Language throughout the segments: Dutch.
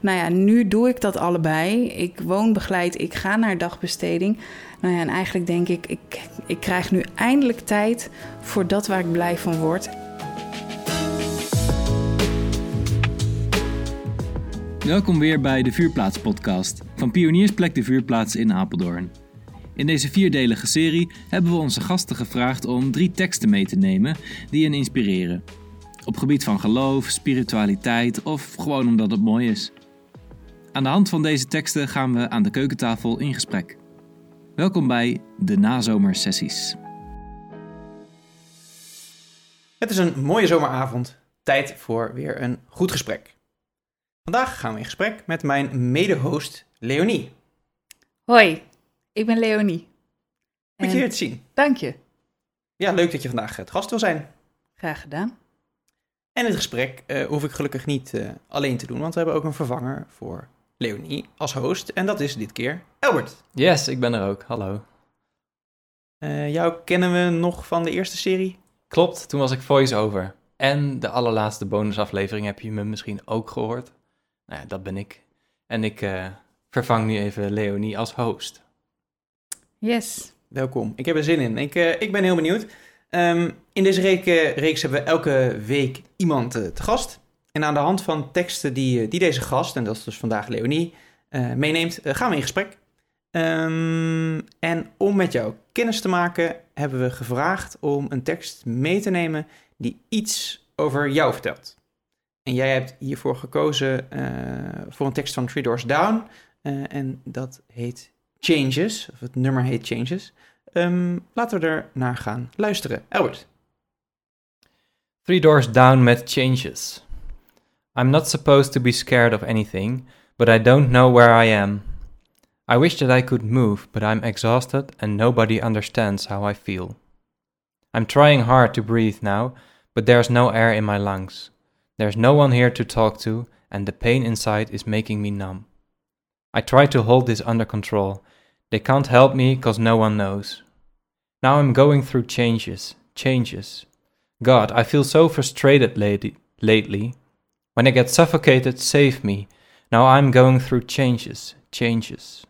Nou ja, nu doe ik dat allebei. Ik woon begeleid, ik ga naar dagbesteding. Nou ja, en eigenlijk denk ik, ik, ik krijg nu eindelijk tijd voor dat waar ik blij van word. Welkom weer bij de Vuurplaats podcast van Pioniersplek de Vuurplaats in Apeldoorn. In deze vierdelige serie hebben we onze gasten gevraagd om drie teksten mee te nemen die hen inspireren. Op gebied van geloof, spiritualiteit of gewoon omdat het mooi is. Aan de hand van deze teksten gaan we aan de keukentafel in gesprek. Welkom bij de nazomersessies. Het is een mooie zomeravond. Tijd voor weer een goed gesprek. Vandaag gaan we in gesprek met mijn mede-host Leonie. Hoi, ik ben Leonie. Goed je weer te zien. Dank je. Ja, leuk dat je vandaag het gast wil zijn. Graag gedaan. En het gesprek uh, hoef ik gelukkig niet uh, alleen te doen, want we hebben ook een vervanger voor Leonie als host. En dat is dit keer Albert. Yes, ik ben er ook. Hallo. Uh, jou kennen we nog van de eerste serie? Klopt, toen was ik voice-over. En de allerlaatste bonusaflevering heb je me misschien ook gehoord. Nou ja, dat ben ik. En ik vervang nu even Leonie als host. Yes. Welkom. Ik heb er zin in. Ik, ik ben heel benieuwd. Um, in deze reeks hebben we elke week iemand uh, te gast. En aan de hand van teksten die, eh, die deze gast, en dat is dus vandaag Leonie, uh, meeneemt, gaan we in gesprek. Um, en om met jou kennis te maken, hebben we gevraagd om een tekst mee te nemen die iets over jou vertelt. En jij hebt hiervoor gekozen voor een tekst van Three Doors Down. en dat heet Changes, of het nummer heet Changes. Um, laten we er naar gaan luisteren. Albert. Three doors down met changes. I'm not supposed to be scared of anything, but I don't know where I am. I wish that I could move, but I'm exhausted and nobody understands how I feel. I'm trying hard to breathe now, but there's no air in my lungs. There's no one here to talk to, and the pain inside is making me numb. I try to hold this under control, they can't help me because no one knows. Now I'm going through changes, changes. God, I feel so frustrated lately. lately. When I get suffocated, save me. Now I'm going through changes, changes.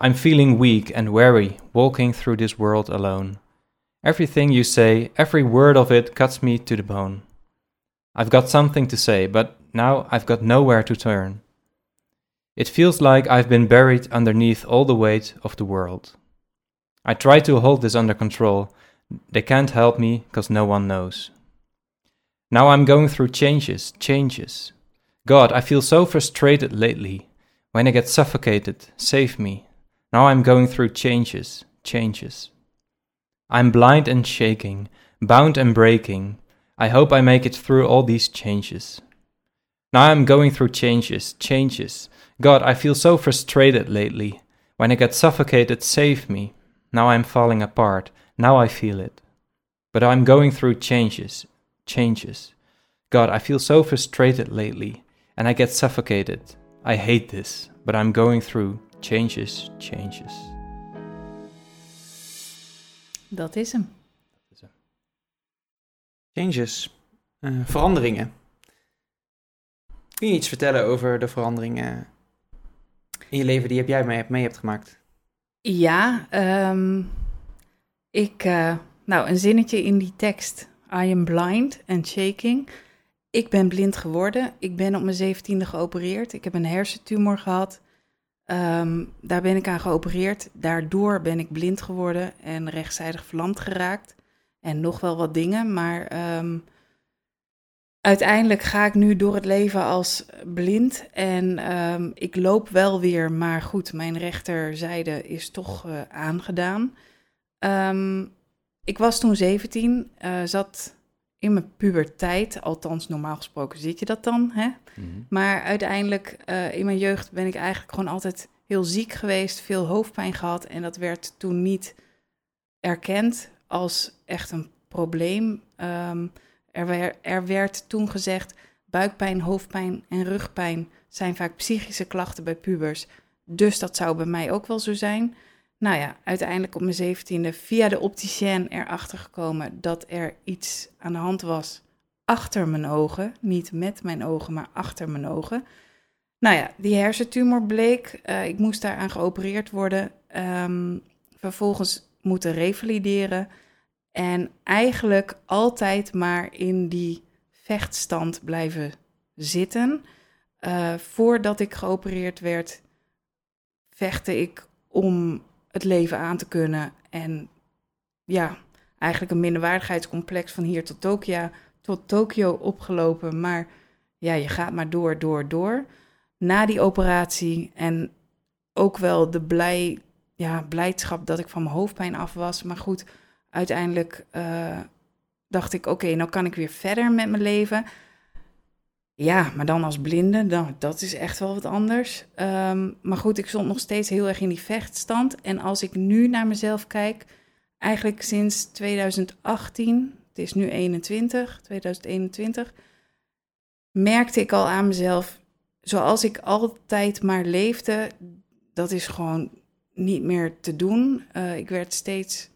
I'm feeling weak and weary, walking through this world alone. Everything you say, every word of it cuts me to the bone. I've got something to say, but now I've got nowhere to turn. It feels like I've been buried underneath all the weight of the world. I try to hold this under control. They can't help me because no one knows. Now I'm going through changes, changes. God, I feel so frustrated lately. When I get suffocated, save me. Now I'm going through changes, changes. I'm blind and shaking, bound and breaking. I hope I make it through all these changes. Now I'm going through changes, changes. God, I feel so frustrated lately. When I get suffocated, save me. Now I'm falling apart. Now I feel it. But I'm going through changes, changes. God, I feel so frustrated lately, and I get suffocated. I hate this, but I'm going through changes, changes. Dat is hem. Changes, uh, veranderingen. Kun je iets vertellen over de veranderingen in je leven die heb jij mee, mee hebt gemaakt? Ja, um, ik, uh, nou een zinnetje in die tekst. I am blind and shaking. Ik ben blind geworden. Ik ben op mijn zeventiende geopereerd. Ik heb een hersentumor gehad. Um, daar ben ik aan geopereerd. Daardoor ben ik blind geworden en rechtszijdig verlamd geraakt. En nog wel wat dingen, maar um, uiteindelijk ga ik nu door het leven als blind en um, ik loop wel weer, maar goed, mijn rechterzijde is toch uh, aangedaan. Um, ik was toen 17, uh, zat in mijn puberteit, althans normaal gesproken zit je dat dan, hè? Mm -hmm. Maar uiteindelijk uh, in mijn jeugd ben ik eigenlijk gewoon altijd heel ziek geweest, veel hoofdpijn gehad en dat werd toen niet erkend als echt een probleem. Um, er, er werd toen gezegd: buikpijn, hoofdpijn en rugpijn zijn vaak psychische klachten bij pubers. Dus dat zou bij mij ook wel zo zijn. Nou ja, uiteindelijk op mijn zeventiende via de opticien erachter gekomen dat er iets aan de hand was achter mijn ogen. Niet met mijn ogen, maar achter mijn ogen. Nou ja, die hersentumor bleek. Eh, ik moest daaraan geopereerd worden. Ehm, vervolgens moeten revalideren. En eigenlijk altijd maar in die vechtstand blijven zitten. Eh, voordat ik geopereerd werd, vechtte ik om het leven aan te kunnen. En ja, eigenlijk een minderwaardigheidscomplex van hier tot Tokio, tot Tokio opgelopen. Maar ja, je gaat maar door, door, door. Na die operatie en ook wel de blij, ja, blijdschap dat ik van mijn hoofdpijn af was. Maar goed, uiteindelijk uh, dacht ik, oké, nou kan ik weer verder met mijn leven. Ja, maar dan als blinde, dan, dat is echt wel wat anders. Um, maar goed, ik stond nog steeds heel erg in die vechtstand. En als ik nu naar mezelf kijk, eigenlijk sinds 2018, het is nu 21, 2021, merkte ik al aan mezelf, zoals ik altijd maar leefde, dat is gewoon niet meer te doen. Uh, ik werd steeds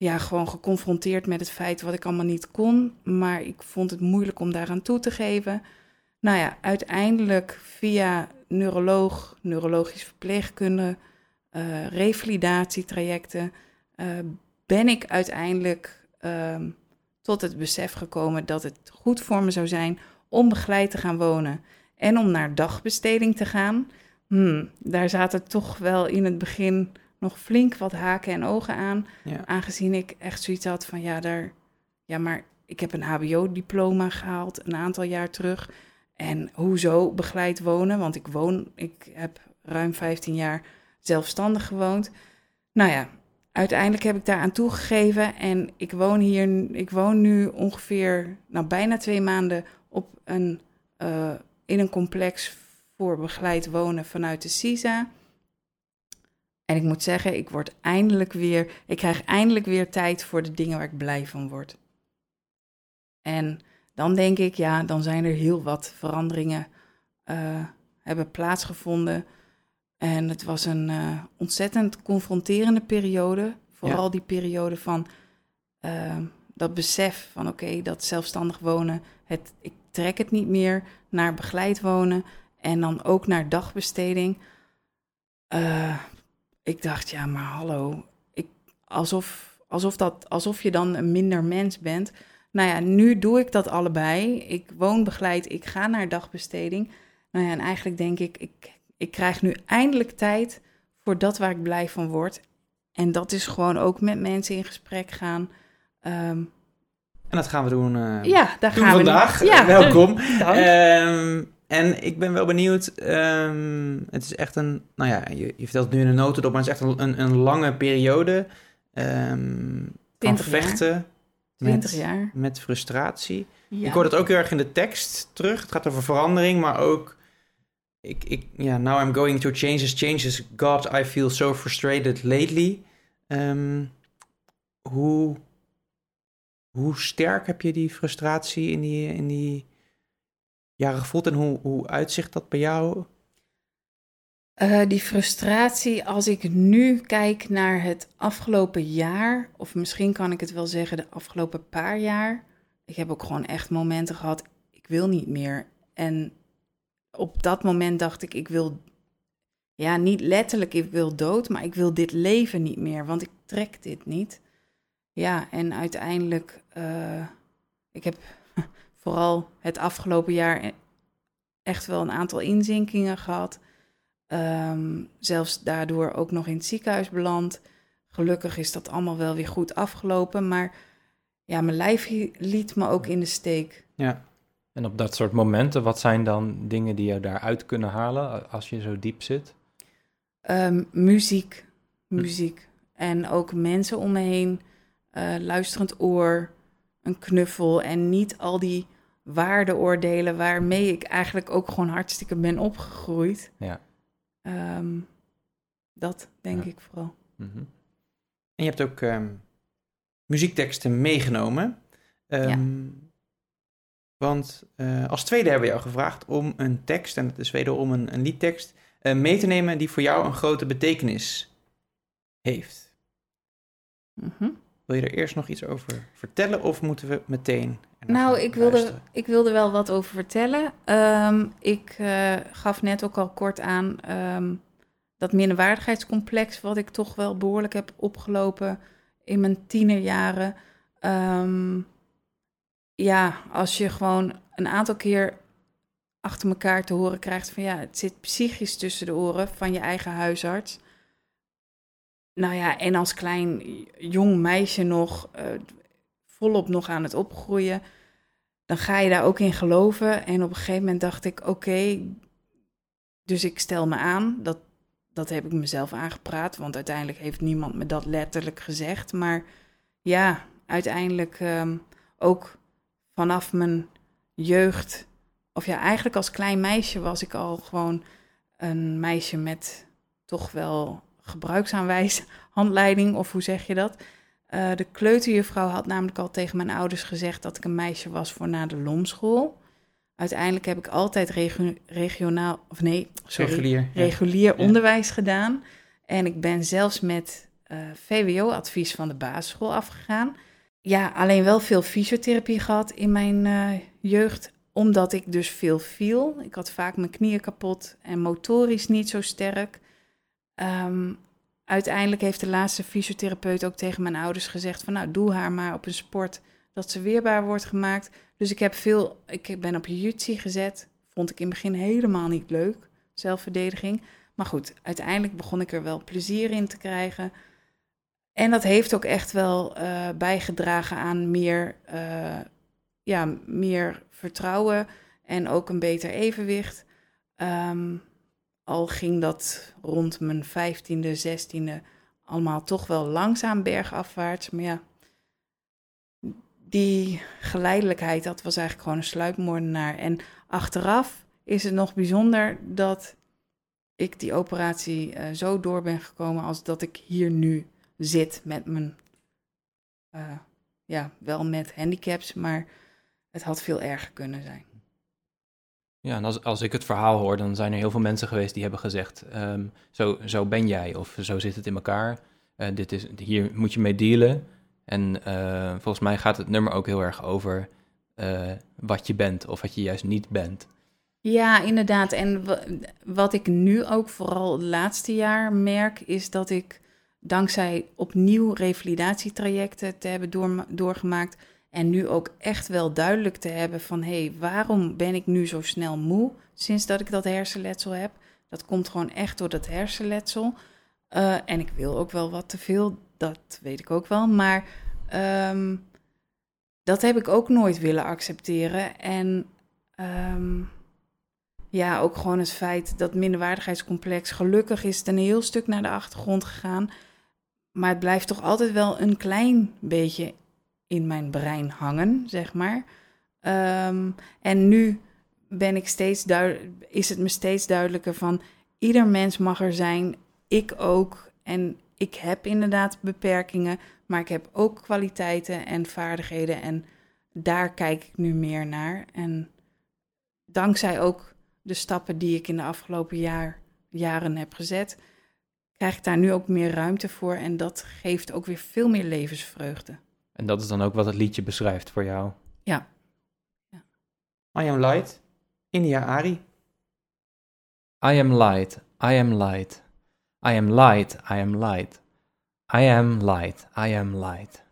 ja, gewoon geconfronteerd met het feit wat ik allemaal niet kon. Maar ik vond het moeilijk om daaraan toe te geven. Nou ja, uiteindelijk via neuroloog, neurologisch verpleegkunde, uh, revalidatietrajecten, uh, ben ik uiteindelijk uh, tot het besef gekomen dat het goed voor me zou zijn om begeleid te gaan wonen en om naar dagbesteding te gaan. Hmm, daar zaten toch wel in het begin nog flink wat haken en ogen aan. Aangezien ik echt zoiets had van ja, daar, ja, maar ik heb een HBO-diploma gehaald een aantal jaar terug. En hoezo begeleid wonen? Want ik woon, ik heb ruim 15 jaar zelfstandig gewoond. Nou ja, uiteindelijk heb ik daar aan toegegeven en ik woon hier, ik woon nu ongeveer, nou bijna twee maanden op een, uh, in een complex voor begeleid wonen vanuit de CISA. En ik moet zeggen, ik word eindelijk weer, ik krijg eindelijk weer tijd voor de dingen waar ik blij van word. En dan denk ik, ja, dan zijn er heel wat veranderingen uh, hebben plaatsgevonden. En het was een uh, ontzettend confronterende periode. Vooral die periode van uh, dat besef van oké, dat zelfstandig wonen, het, ik trek het niet meer naar begeleid wonen en dan ook naar dagbesteding. Uh, ik dacht, ja, maar hallo, ik, alsof, alsof, dat, alsof je dan een minder mens bent. Nou ja, nu doe ik dat allebei. Ik woon begeleid, ik ga naar dagbesteding. Nou ja, en eigenlijk denk ik, ik, ik krijg nu eindelijk tijd voor dat waar ik blij van word. En dat is gewoon ook met mensen in gesprek gaan. Um, en dat gaan we doen, uh, ja, daar doen gaan vandaag. We ja. Welkom. Dank. Um, en ik ben wel benieuwd. Um, het is echt een. Nou ja, je, je vertelt het nu in een notendop, maar het is echt een, een, een lange periode. Um, van vechten. Jaar. 20 met, jaar. Met frustratie. Ja. Ik hoor dat ook heel erg in de tekst terug. Het gaat over verandering, maar ook. Ik, ik, ja, now I'm going through changes, changes. God, I feel so frustrated lately. Um, hoe, hoe sterk heb je die frustratie in die, in die jaren gevoeld en hoe, hoe uitzicht dat bij jou? Uh, die frustratie, als ik nu kijk naar het afgelopen jaar, of misschien kan ik het wel zeggen de afgelopen paar jaar. Ik heb ook gewoon echt momenten gehad, ik wil niet meer. En op dat moment dacht ik, ik wil, ja, niet letterlijk, ik wil dood, maar ik wil dit leven niet meer, want ik trek dit niet. Ja, en uiteindelijk, uh, ik heb vooral het afgelopen jaar echt wel een aantal inzinkingen gehad. Um, zelfs daardoor ook nog in het ziekenhuis beland. Gelukkig is dat allemaal wel weer goed afgelopen. Maar ja, mijn lijf liet me ook in de steek. Ja. En op dat soort momenten, wat zijn dan dingen die je daaruit kunnen halen als je zo diep zit? Um, muziek, muziek. En ook mensen om me heen, uh, luisterend oor, een knuffel en niet al die waardeoordelen waarmee ik eigenlijk ook gewoon hartstikke ben opgegroeid. Ja. Um, dat denk ja. ik vooral. Mm -hmm. En je hebt ook um, muziekteksten meegenomen. Um, ja. Want uh, als tweede hebben we jou gevraagd om een tekst, en het is wederom een, een liedtekst, uh, mee te nemen die voor jou een grote betekenis heeft. Mm -hmm. Wil je er eerst nog iets over vertellen of moeten we meteen... Nou, ik wilde, luisteren? ik wilde wel wat over vertellen. Ehm, ik eh, gaf net ook al kort aan ehm, dat minderwaardigheidscomplex, wat ik toch wel behoorlijk heb opgelopen in mijn tienerjaren. Ehm, ja, als je gewoon een aantal keer achter elkaar te horen krijgt van ja, het zit psychisch tussen de oren van je eigen huisarts. Nou ja, en als klein jong meisje nog, eh, volop nog aan het opgroeien, dan ga je daar ook in geloven. En op een gegeven moment dacht ik, oké, dus ik stel me aan. Dat, dat heb ik mezelf aangepraat, want uiteindelijk heeft niemand me dat letterlijk gezegd. Maar ja, uiteindelijk ehm, ook vanaf mijn jeugd, of ja, eigenlijk als klein meisje was ik al gewoon een meisje met toch wel gebruiksaanwijshandleiding, of hoe zeg je dat? Eh, de kleuterjuffrouw had namelijk al tegen mijn ouders gezegd dat ik een meisje was voor na de lomschool. Uiteindelijk heb ik altijd regio- regionaal, of nee, sorry, Regulier. regulier Ja. onderwijs gedaan. En ik ben zelfs met eh, VWO-advies van de basisschool afgegaan. Ja, alleen wel veel fysiotherapie gehad in mijn eh, jeugd, omdat ik dus veel viel. Ik had vaak mijn knieën kapot en motorisch niet zo sterk. Ehm, uiteindelijk heeft de laatste fysiotherapeut ook tegen mijn ouders gezegd van nou, doe haar maar op een sport dat ze weerbaar wordt gemaakt. Dus ik heb veel, ik ben op jiu-jitsu gezet. Vond ik in het begin helemaal niet leuk, zelfverdediging. Maar goed, uiteindelijk begon ik er wel plezier in te krijgen. En dat heeft ook echt wel eh, bijgedragen aan meer, eh, ja, meer vertrouwen en ook een beter evenwicht. Ehm, al ging dat rond mijn vijftiende, zestiende allemaal toch wel langzaam bergafwaarts. Maar ja, die geleidelijkheid, dat was eigenlijk gewoon een sluipmoordenaar. En achteraf is het nog bijzonder dat ik die operatie eh, zo door ben gekomen als dat ik hier nu zit met mijn, eh, ja, wel met handicaps, maar het had veel erger kunnen zijn. Ja, en als, ik het verhaal hoor, dan zijn er heel veel mensen geweest die hebben gezegd: ehm, zo, zo ben jij, of zo zit het in elkaar. Eh, dit is, hier moet je mee dealen. En eh, volgens mij gaat het nummer ook heel erg over eh, wat je bent, of wat je juist niet bent. Ja, inderdaad. En wa- wat ik nu ook vooral het laatste jaar merk, is dat ik dankzij opnieuw revalidatietrajecten te hebben door, doorgemaakt en nu ook echt wel duidelijk te hebben van hé, hey, waarom ben ik nu zo snel moe sinds dat ik dat hersenletsel heb? Dat komt gewoon echt door dat hersenletsel. Eh, en ik wil ook wel wat te veel, dat weet ik ook wel. Maar ehm, dat heb ik ook nooit willen accepteren. En ehm, ja, ook gewoon het feit dat minderwaardigheidscomplex gelukkig is een heel stuk naar de achtergrond gegaan. Maar het blijft toch altijd wel een klein beetje in mijn brein hangen, zeg maar. Ehm, en nu ben ik steeds is het me steeds duidelijker van ieder mens mag er zijn, ik ook. En ik heb inderdaad beperkingen, maar ik heb ook kwaliteiten en vaardigheden. En daar kijk ik nu meer naar. En dankzij ook de stappen die ik in de afgelopen jaar, jaren heb gezet, krijg ik daar nu ook meer ruimte voor. En dat geeft ook weer veel meer levensvreugde. En dat is dan ook wat het liedje beschrijft voor jou. I am light. India Ari. I am light, I am light. I am light, I am light. I am light, I am light.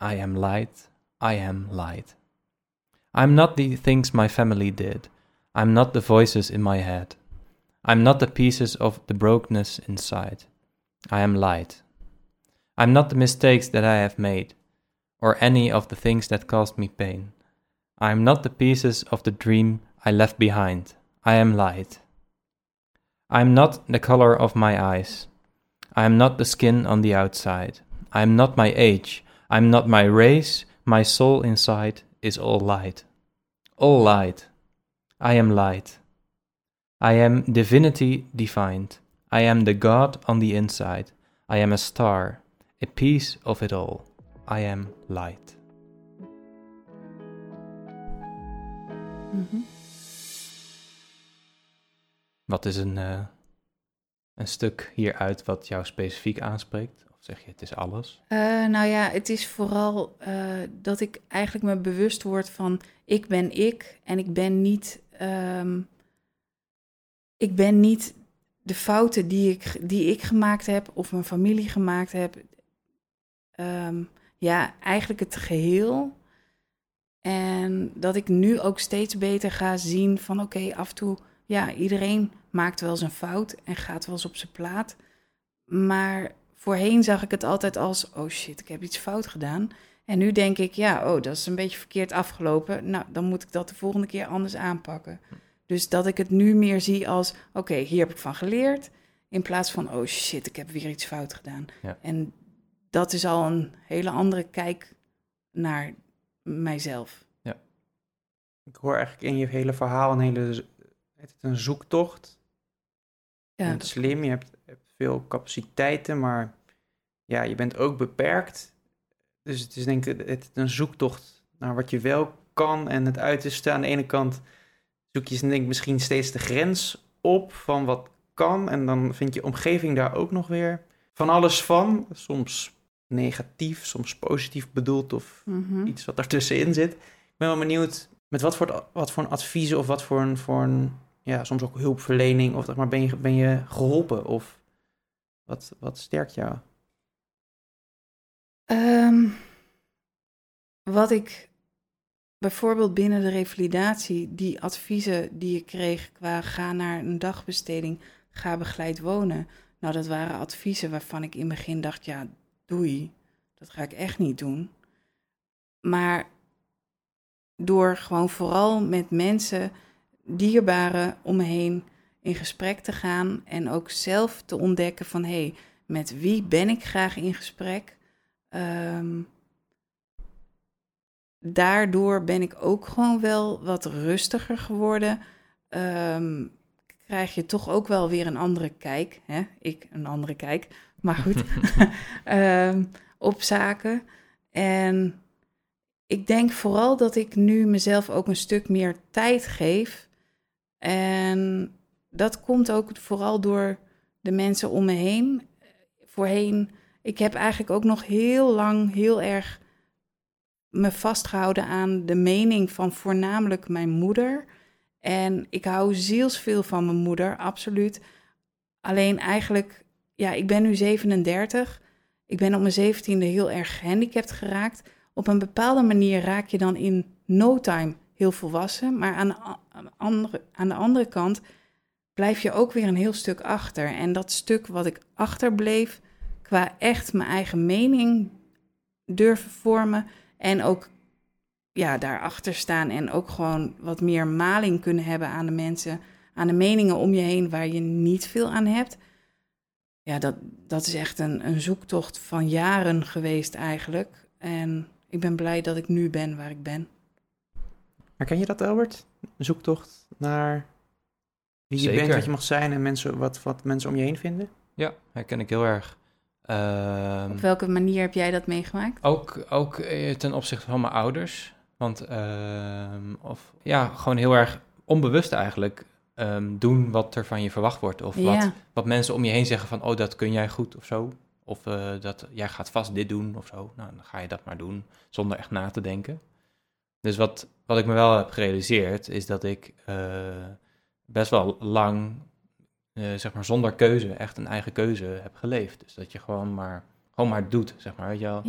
I am light, I am light. I'm not the things my family did. I'm not the voices in my head. I'm not the pieces of the brokenness inside. I am light. I'm not the mistakes that I have made, or any of the things that caused me pain. I am not the pieces of the dream I left behind. I am light. I am not the color of my eyes. I am not the skin on the outside. I am not my age. I am not my race. My soul inside is all light. All light. I am light. I am divinity defined. I am the God on the inside. I am a star, a piece of it all. I am light. Wat is een, eh, een stuk hieruit wat jou specifiek aanspreekt? Of zeg je, het is alles? Eh, nou ja, het is vooral eh, dat ik eigenlijk me bewust word van ik ben ik en ik ben niet, ehm, ik ben niet de fouten die ik, die ik gemaakt heb of mijn familie gemaakt heb. Ehm, ja, eigenlijk het geheel. En dat ik nu ook steeds beter ga zien van oké, af en toe, ja, iedereen maakt wel zijn fout en gaat wel eens op zijn plaat. Maar voorheen zag ik het altijd als, oh shit, ik heb iets fout gedaan. En nu denk ik, ja, oh, dat is een beetje verkeerd afgelopen. Nou, dan moet ik dat de volgende keer anders aanpakken. Dus dat ik het nu meer zie als, oké, hier heb ik van geleerd. In plaats van, oh shit, ik heb weer iets fout gedaan. Ja. En dat is al een hele andere kijk naar mijzelf. Ik hoor eigenlijk in je hele verhaal een hele het een zoektocht. Je Ja, bent slim, je hebt, hebt veel capaciteiten, maar ja, je bent ook beperkt. Dus het is denk ik het, een zoektocht naar wat je wel kan en het uiterste. Aan de ene kant zoek je denk ik misschien steeds de grens op van wat kan. En dan vind je omgeving daar ook nog weer van alles van. Soms negatief, soms positief bedoeld of mhm. iets wat ertussenin zit. Ik ben wel benieuwd met wat voor, wat voor een adviezen of wat voor een, voor een ja, soms ook hulpverlening. Of zeg maar, ben je, ben je geholpen of wat, wat sterkt jou? Ehm, wat ik bijvoorbeeld binnen de revalidatie, die adviezen die ik kreeg qua ga naar een dagbesteding, ga begeleid wonen. Nou, dat waren adviezen waarvan ik in het begin dacht, ja, doei, dat ga ik echt niet doen. Maar door gewoon vooral met mensen, dierbaren om me heen in gesprek te gaan en ook zelf te ontdekken van hé, hey, met wie ben ik graag in gesprek? Ehm, daardoor ben ik ook gewoon wel wat rustiger geworden. Ehm, krijg je toch ook wel weer een andere kijk. Hè? Ik een andere kijk, maar goed. Ehm, op zaken. En ik denk vooral dat ik nu mezelf ook een stuk meer tijd geef. En dat komt ook vooral door de mensen om me heen. Voorheen, ik heb eigenlijk ook nog heel lang heel erg me vastgehouden aan de mening van voornamelijk mijn moeder. En ik hou zielsveel van mijn moeder, absoluut. Alleen eigenlijk, ja, ik ben nu 37. Ik ben op mijn 17e heel erg gehandicapt geraakt. Op een bepaalde manier raak je dan in no time heel volwassen. Maar aan de, aan de andere, aan de andere kant blijf je ook weer een heel stuk achter. En dat stuk wat ik achterbleef, qua echt mijn eigen mening durven vormen. En ook ja, daarachter staan en ook gewoon wat meer maling kunnen hebben aan de mensen, aan de meningen om je heen waar je niet veel aan hebt. Ja, dat, dat is echt een, een zoektocht van jaren geweest eigenlijk. En ik ben blij dat ik nu ben waar ik ben. Herken je dat, Albert? Een zoektocht naar wie je Zeker. bent, wat je mag zijn en mensen, wat, wat mensen om je heen vinden? Ja, herken ik heel erg. Ehm, Op welke manier heb jij dat meegemaakt? Ook, ook eh, ten opzichte van mijn ouders. Want, ehm, of ja, gewoon heel erg onbewust eigenlijk ehm, doen wat er van je verwacht wordt. Of wat, Ja, wat mensen om je heen zeggen van, oh, dat kun jij goed of zo. Of eh, dat jij gaat vast dit doen of zo. Nou, dan ga je dat maar doen, zonder echt na te denken. Dus wat, wat ik me wel heb gerealiseerd, is dat ik eh, best wel lang, eh, zeg maar, zonder keuze, echt een eigen keuze heb geleefd. Dus dat je gewoon maar, gewoon maar doet, zeg maar, weet je wel.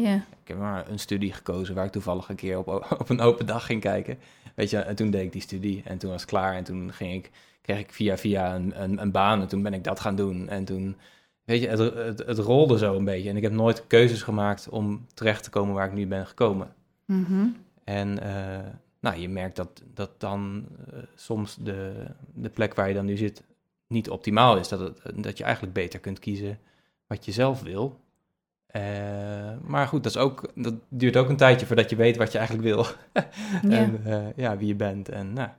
Ik heb maar een studie gekozen waar ik toevallig een keer op, op een open dag ging kijken. Weet je, en toen deed ik die studie en toen was het klaar. En toen ging ik, kreeg ik via via een, een, een baan en toen ben ik dat gaan doen. En toen, weet je, het, het, het rolde zo een beetje. En ik heb nooit keuzes gemaakt om terecht te komen waar ik nu ben gekomen. mhm, En eh, nou, je merkt dat, dat dan eh, soms de, de plek waar je dan nu zit niet optimaal is. Dat, het, dat je eigenlijk beter kunt kiezen wat je zelf wil. Eh, maar goed, dat, is ook, dat duurt ook een tijdje voordat je weet wat je eigenlijk wil. ja. En eh, ja, wie je bent. En, nou,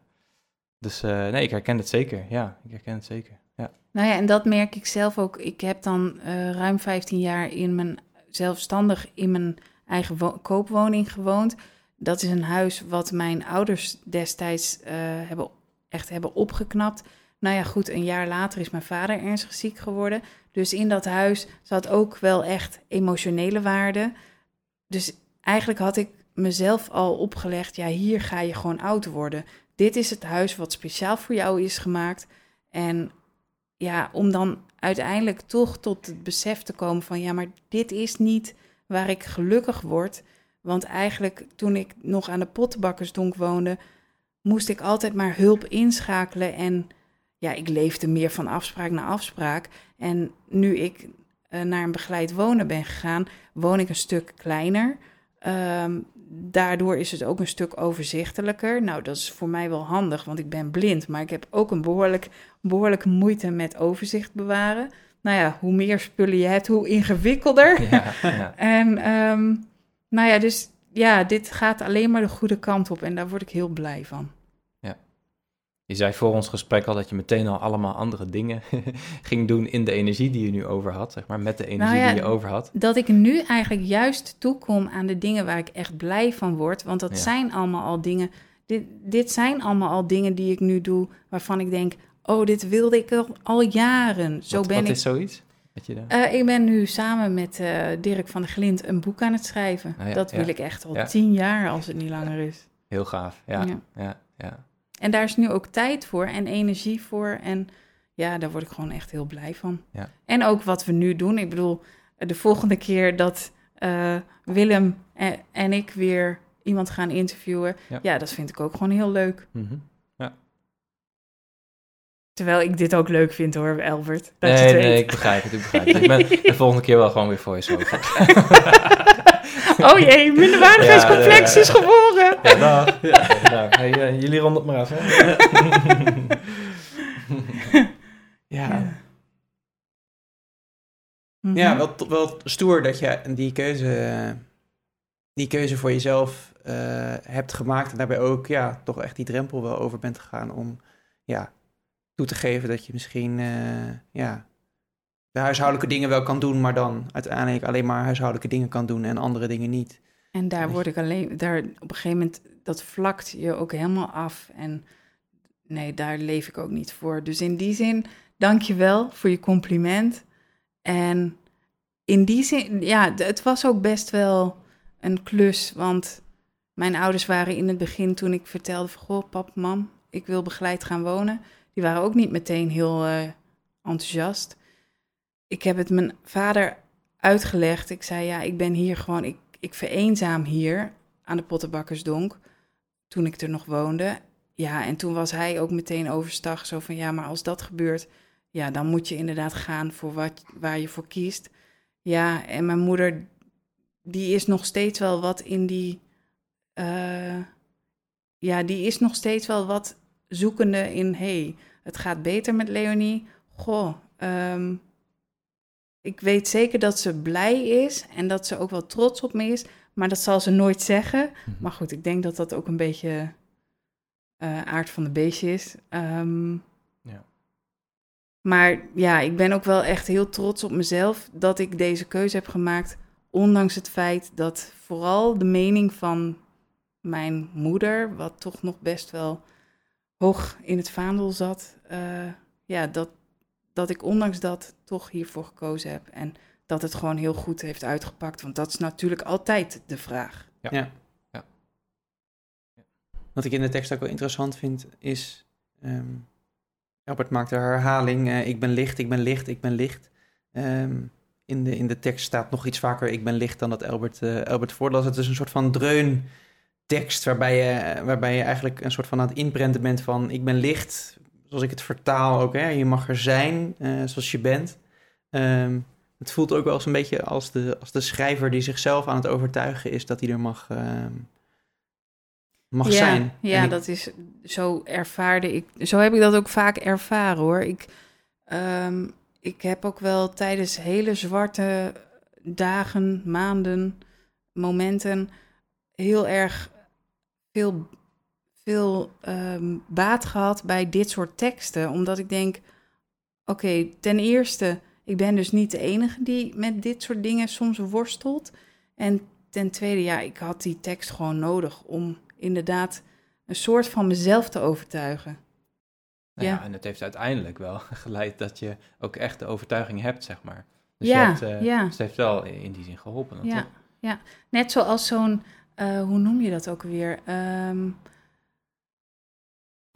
dus eh, nee, ik herken het zeker. Ja, ik herken het zeker. Ja. Nou ja, en dat merk ik zelf ook. Ik heb dan eh, ruim 15 jaar in mijn zelfstandig in mijn eigen wo- koopwoning gewoond. Dat is een huis wat mijn ouders destijds eh, hebben, echt hebben opgeknapt. Nou ja, goed, een jaar later is mijn vader ernstig ziek geworden. Dus in dat huis zat ook wel echt emotionele waarde. Dus eigenlijk had ik mezelf al opgelegd, ja, hier ga je gewoon oud worden. Dit is het huis wat speciaal voor jou is gemaakt. En ja, om dan uiteindelijk toch tot het besef te komen van, ja, maar dit is niet waar ik gelukkig word. Want eigenlijk toen ik nog aan de pottenbakkersdonk woonde, moest ik altijd maar hulp inschakelen. En ja, ik leefde meer van afspraak naar afspraak. En nu ik uh, naar een begeleid wonen ben gegaan, woon ik een stuk kleiner. Um, daardoor is het ook een stuk overzichtelijker. Nou, dat is voor mij wel handig, want ik ben blind, maar ik heb ook een behoorlijk, behoorlijke moeite met overzicht bewaren. Nou ja, hoe meer spullen je hebt, hoe ingewikkelder. Ja, ja. en um, nou ja, dus ja, dit gaat alleen maar de goede kant op en daar word ik heel blij van. Je zei voor ons gesprek al dat je meteen al allemaal andere dingen ging doen in de energie die je nu over had, zeg maar, met de energie nou die je over had. Dat ik nu eigenlijk juist toekom aan de dingen waar ik echt blij van word, want dat zijn allemaal al dingen, dit, dit zijn allemaal al dingen die ik nu doe, waarvan ik denk, oh, dit wilde ik al, al jaren. Zo wat, ben wat ik. is zoiets? Je uh, ik ben nu samen met uh, Dirk van der Glint een boek aan het schrijven. Ah, ja, dat wil ik echt al tien jaar, als het niet langer is. Heel gaaf, ja. ja. ja. En daar is nu ook tijd voor en energie voor. En ja, daar word ik gewoon echt heel blij van. Ja. En ook wat we nu doen. Ik bedoel, de volgende keer dat uh, Willem en, en, ik weer iemand gaan interviewen. Ja. ja. dat vind ik ook gewoon heel leuk. Mm -hmm. ja. Terwijl ik dit ook leuk vind hoor, Albert. Dat nee, je nee, ik begrijp het. Ik begrijp het. ik ben de volgende keer wel gewoon weer voor je zo. oh jee, minderwaardigheidscomplex ja, is geboren. Ja, nou, ja, nou hey, uh, jullie ronden het maar af. Hè? ja. Ja, wel, wel stoer dat je die keuze, die keuze voor jezelf uh, hebt gemaakt. En daarbij ook ja, toch echt die drempel wel over bent gegaan om ja, toe te geven dat je misschien uh, ja, de huishoudelijke dingen wel kan doen, maar dan uiteindelijk alleen maar huishoudelijke dingen kan doen en andere dingen niet. En daar word ik alleen, daar op een gegeven moment, dat vlakt je ook helemaal af. En nee, daar leef ik ook niet voor. Dus in die zin, dank je wel voor je compliment. En in die zin, ja, het was ook best wel een klus, want mijn ouders waren in het begin toen ik vertelde van, goh, pap, mam, ik wil begeleid gaan wonen. Die waren ook niet meteen heel uh, enthousiast ik heb het mijn vader uitgelegd. Ik zei, ja, ik ben hier gewoon, ik, ik vereenzaam hier aan de Pottenbakkersdonk, toen ik er nog woonde. Ja, en toen was hij ook meteen overstag, zo van, ja, maar als dat gebeurt, ja, dan moet je inderdaad gaan voor wat, waar je voor kiest. Ja, en mijn moeder, die is nog steeds wel wat in die, uh, ja, die is nog steeds wel wat zoekende in, hey, het gaat beter met Leonie. Goh, um, ik weet zeker dat ze blij is en dat ze ook wel trots op me is, maar dat zal ze nooit zeggen. Mhm. Maar goed, ik denk dat dat ook een beetje uh, aard van de beestje is. Um, ja. Maar ja, ik ben ook wel echt heel trots op mezelf dat ik deze keuze heb gemaakt, ondanks het feit dat vooral de mening van mijn moeder, wat toch nog best wel hoog in het vaandel zat, uh, ja, dat, dat ik ondanks dat toch hiervoor gekozen heb. En dat het gewoon heel goed heeft uitgepakt. Want dat is natuurlijk altijd de vraag. Ja. ja. ja. Wat ik in de tekst ook wel interessant vind, is. Um, Albert maakt de herhaling: uh, Ik ben licht, ik ben licht, ik ben licht. Um, in, de, in de tekst staat nog iets vaker: Ik ben licht dan dat Albert, uh, Albert voorlas. Het is een soort van dreun tekst waarbij je, waarbij je eigenlijk een soort van aan het inprenten bent van ik ben licht, zoals ik het vertaal ook, hè, je mag er zijn uh, zoals je bent. Um, het voelt ook wel eens een beetje als de, als de schrijver die zichzelf aan het overtuigen is dat hij er mag, um, mag ja, zijn. Ja, dat is zo ervaarde ik. Zo heb ik dat ook vaak ervaren hoor. Ik, um, ik heb ook wel tijdens hele zwarte dagen, maanden, momenten heel erg veel veel um, baat gehad bij dit soort teksten. Omdat ik denk, oké, ten eerste, ik ben dus niet de enige die met dit soort dingen soms worstelt. En ten tweede, ja, ik had die tekst gewoon nodig om inderdaad een soort van mezelf te overtuigen. Nou ja. Ja. en het heeft uiteindelijk wel geleid dat je ook echt de overtuiging hebt, zeg maar. Dus Ja, hebt, eh, ja. dus het heeft wel in die zin geholpen. Ja, toch? ja. net zoals zo'n, eh, hoe noem je dat ook weer? Ehm,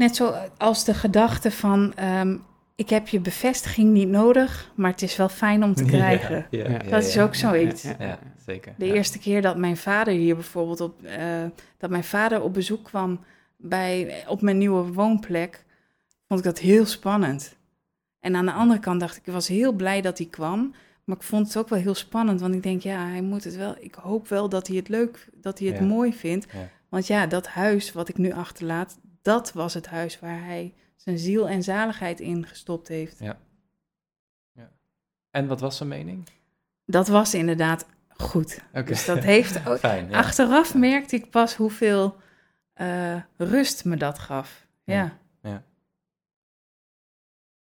net zoals de gedachte van, ehm, ik heb je bevestiging niet nodig, maar het is wel fijn om te krijgen. Ja, ja, Ja. ja, Dat is ja. ook zoiets. Ja, ja. Ja, zeker. De ja. eerste keer dat mijn vader hier bijvoorbeeld op, eh, dat mijn vader op bezoek kwam bij, op mijn nieuwe woonplek, vond ik dat heel spannend. En aan de andere kant dacht ik, ik was heel blij dat hij kwam, maar ik vond het ook wel heel spannend, want ik denk, ja, hij moet het wel, ik hoop wel dat hij het leuk, dat hij het Ja. mooi vindt. Ja. Want ja, dat huis wat ik nu achterlaat, dat was het huis waar hij zijn ziel en zaligheid in gestopt heeft. En wat was zijn mening? Dat was inderdaad goed. Oké. Dus dat heeft ook, Fijn, ja. Achteraf Ja. merkte ik pas hoeveel eh, rust me dat gaf. Ja. Ja.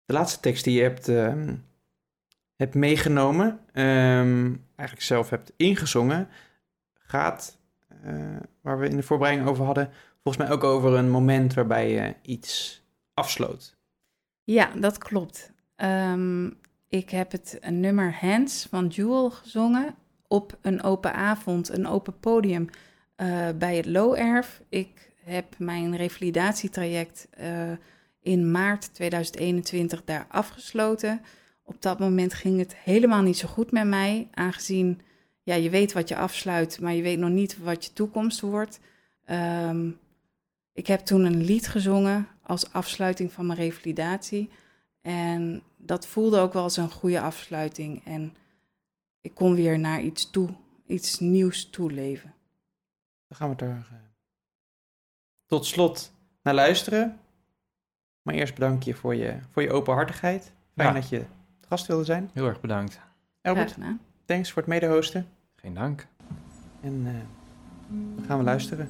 De laatste tekst die je hebt, ehm, hebt meegenomen, ehm, eigenlijk zelf hebt ingezongen, gaat, eh, waar we in de voorbereiding over hadden, volgens mij ook over een moment waarbij je iets afsloot. Ja, dat klopt. Ehm, ik heb het nummer Hands van Jewel gezongen op een open avond, een open podium eh, bij het Low-Erf. Ik heb mijn revalidatietraject eh, in maart 2021 daar afgesloten. Op dat moment ging het helemaal niet zo goed met mij, aangezien ja, je weet wat je afsluit, maar je weet nog niet wat je toekomst wordt. Ehm, ik heb toen een lied gezongen als afsluiting van mijn revalidatie. En dat voelde ook wel als een goede afsluiting. En ik kon weer naar iets toe, iets nieuws toeleven. Dan gaan we er eh, tot slot naar luisteren. Maar eerst bedank je voor je, voor je openhartigheid. Fijn Ja. dat je gast wilde zijn. Heel erg bedankt. Gedaan. thanks voor het medehosten. Geen dank. En eh, dan gaan we luisteren.